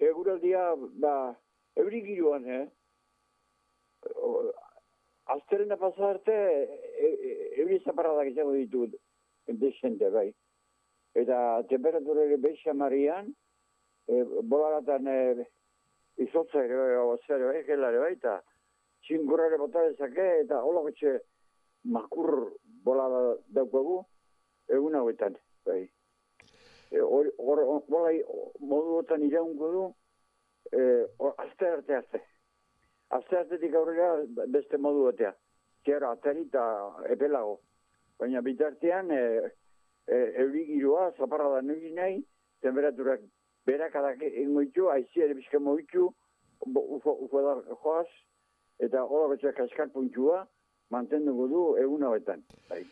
eguraldia, ba, eurik giroan, eh? Azterena pasa arte, e, e, euri zaparradak izango ditu desente, bai. Eta temperatura ere beixa marian, e, bolaratan e, izotza ere, bai, o, zer, bai, gelare, bai, eta txingurrare bota dezake, eta holokotxe makur bolada daukagu, egun hauetan, bai. E, hor, hor, hor, bolai, modu otan iraungo du, e, hor, azte arte azte. Azte artetik aurrera beste modu batea. Zerra, atari eta epelago. Baina bitartean, e, e, euri giroa, zaparra da nugi nahi, temperaturak berakadak ingo ditu, aizia ere bizka moitu, ufo, ufo da joaz, eta hola betxak askar puntua, mantenduko du egun hauetan. Bai.